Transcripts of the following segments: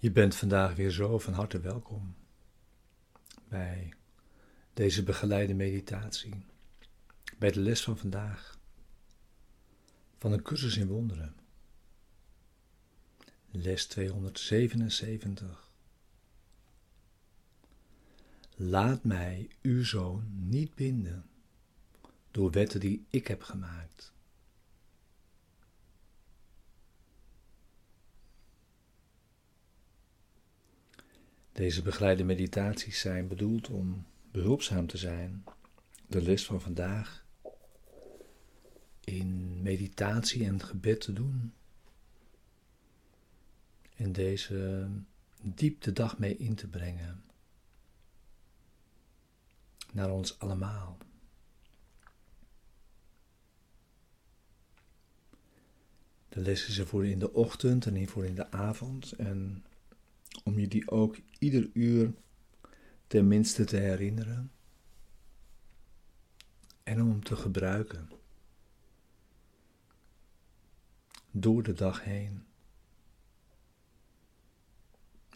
Je bent vandaag weer zo van harte welkom bij deze begeleide meditatie, bij de les van vandaag van een cursus in wonderen. Les 277. Laat mij, uw zoon, niet binden door wetten die ik heb gemaakt. Deze begeleide meditaties zijn bedoeld om behulpzaam te zijn, de les van vandaag in meditatie en gebed te doen. En deze diep de dag mee in te brengen. Naar ons allemaal. De les is er voor in de ochtend en voor in de avond. En om je die ook ieder uur tenminste te herinneren en om hem te gebruiken door de dag heen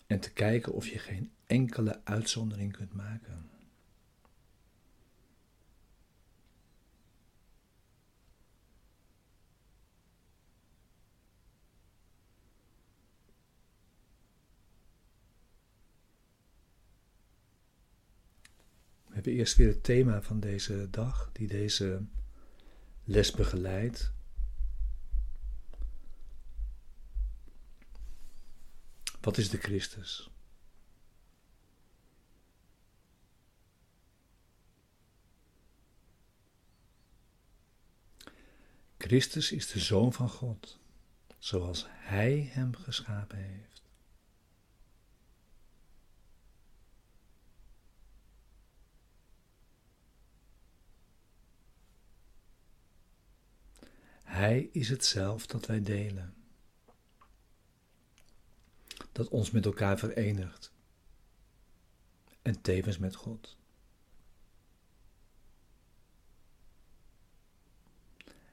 en te kijken of je geen enkele uitzondering kunt maken. We hebben eerst weer het thema van deze dag, die deze les begeleidt. Wat is de Christus? Christus is de Zoon van God, zoals Hij hem geschapen heeft. Hij is het zelf dat wij delen. Dat ons met elkaar verenigt. En tevens met God.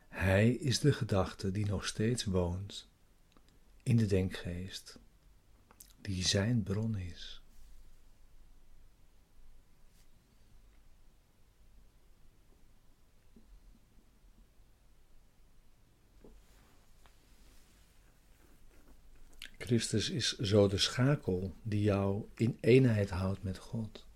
Hij is de gedachte die nog steeds woont in de denkgeest, die zijn bron is. Christus is zo de schakel die jou in eenheid houdt met God.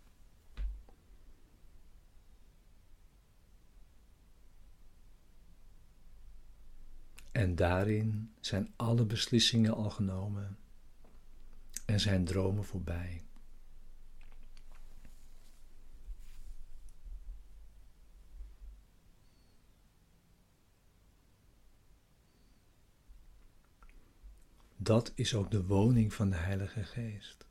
En daarin zijn alle beslissingen al genomen en zijn dromen voorbij. Dat is ook de woning van de Heilige Geest.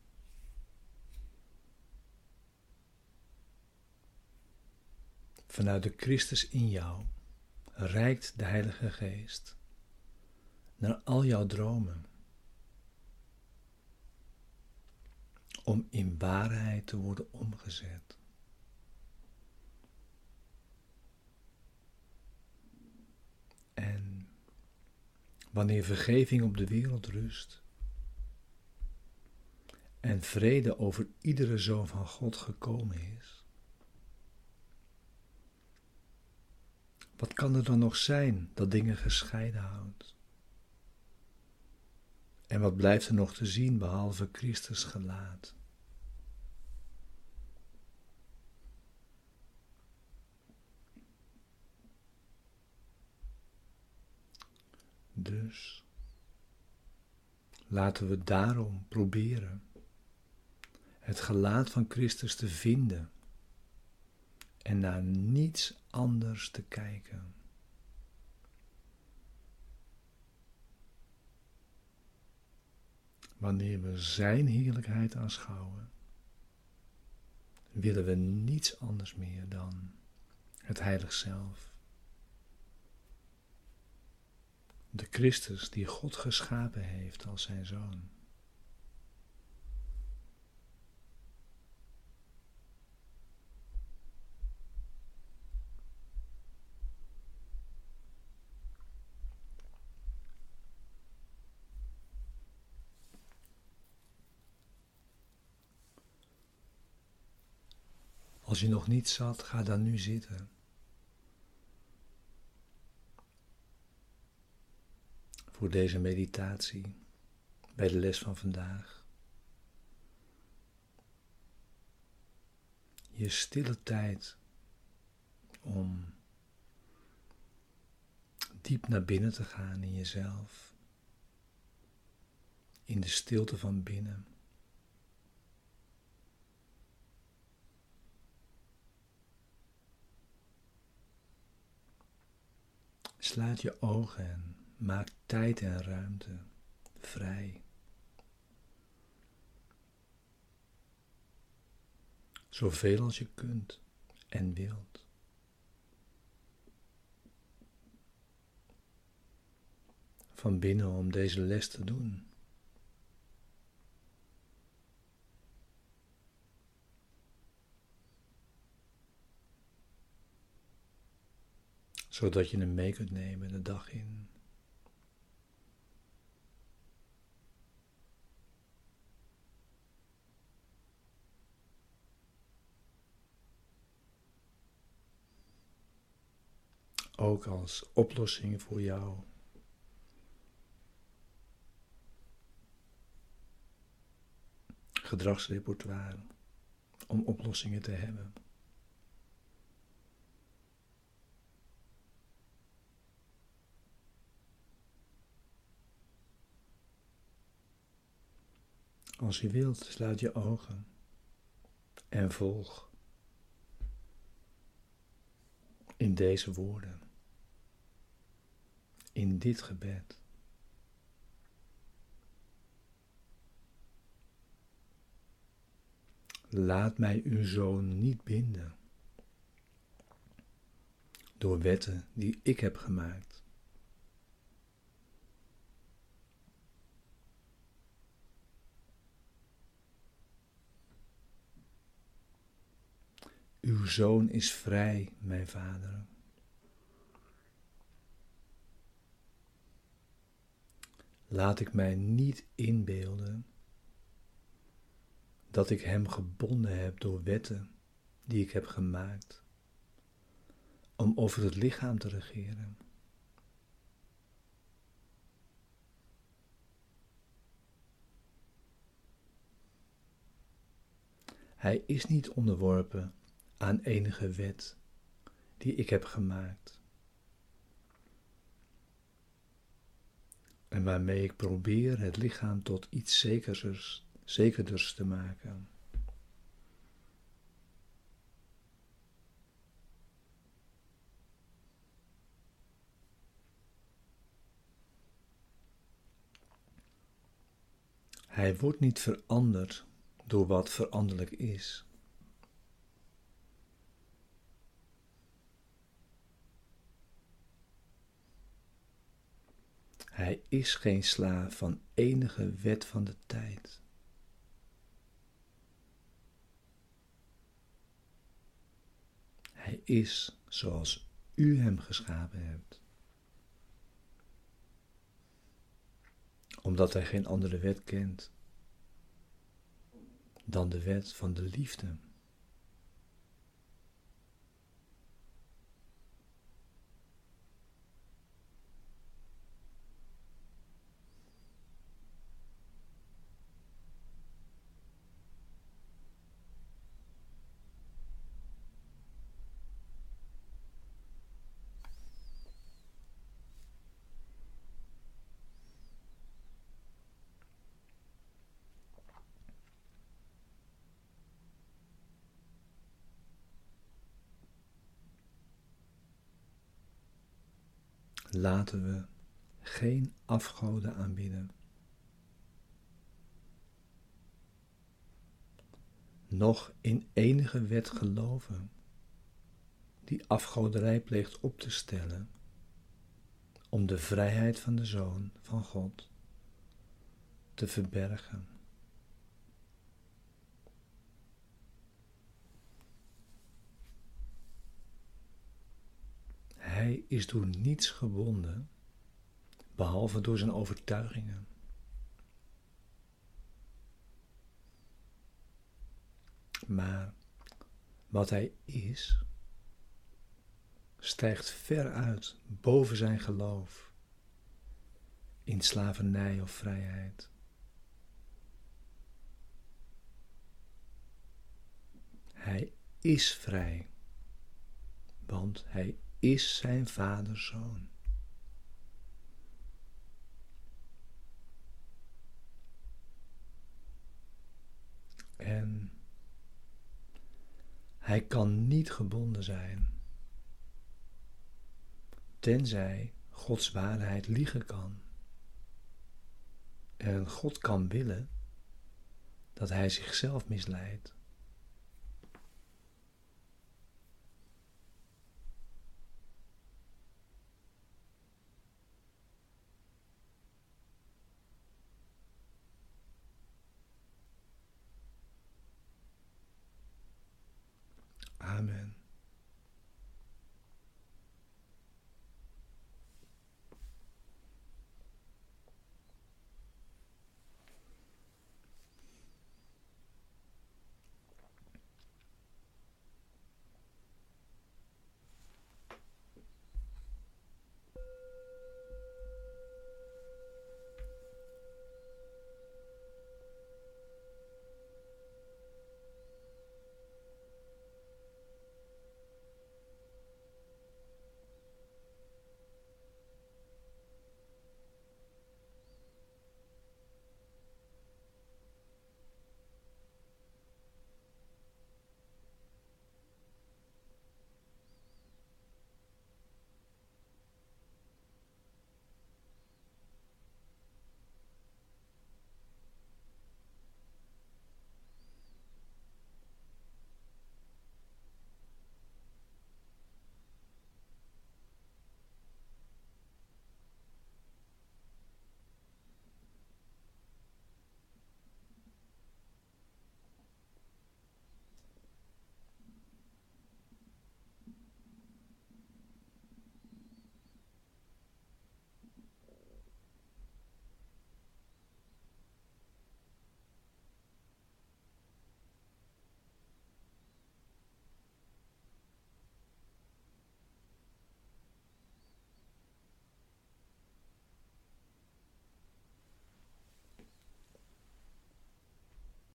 Vanuit de Christus in jou reikt de Heilige Geest naar al jouw dromen. Om in waarheid te worden omgezet. Wanneer vergeving op de wereld rust en vrede over iedere zoon van God gekomen is. Wat kan er dan nog zijn dat dingen gescheiden houdt? En wat blijft er nog te zien behalve Christus gelaat? Dus laten we daarom proberen het gelaat van Christus te vinden en naar niets anders te kijken. Wanneer we Zijn heerlijkheid aanschouwen, willen we niets anders meer dan het Heilig Zelf. de Christus die God geschapen heeft als zijn zoon. Als je nog niet zat, ga dan nu zitten. Voor deze meditatie bij de les van vandaag. Je stille tijd om diep naar binnen te gaan in jezelf, in de stilte van binnen. Sluit je ogen en maak tijd en ruimte vrij. Zoveel als je kunt en wilt. Van binnen om deze les te doen. zodat je hem mee kunt nemen de dag in. Ook als oplossing voor jou. Gedragsrepertoire om oplossingen te hebben. Als je wilt, sluit je ogen en volg in deze woorden, in dit gebed. Laat mij uw zoon niet binden door wetten die ik heb gemaakt. Uw zoon is vrij, mijn vader. Laat ik mij niet inbeelden dat ik hem gebonden heb door wetten die ik heb gemaakt om over het lichaam te regeren. Hij is niet onderworpen aan enige wet die ik heb gemaakt. En waarmee ik probeer het lichaam tot iets zekerders, zekerders te maken. Hij wordt niet veranderd door wat veranderlijk is. Hij is geen slaaf van enige wet van de tijd. Hij is zoals u hem geschapen hebt. Omdat hij geen andere wet kent dan de wet van de liefde. Laten we geen afgoden aanbieden. Nog in enige wet geloven die afgoderij pleegt op te stellen om de vrijheid van de Zoon van God te verbergen. Hij is door niets gebonden, behalve door zijn overtuigingen. Maar wat hij is, stijgt ver uit boven zijn geloof in slavernij of vrijheid. Hij is vrij, want hij is zijn vaders zoon. En hij kan niet gebonden zijn, tenzij Gods waarheid liegen kan. En God kan willen dat hij zichzelf misleidt. Amen.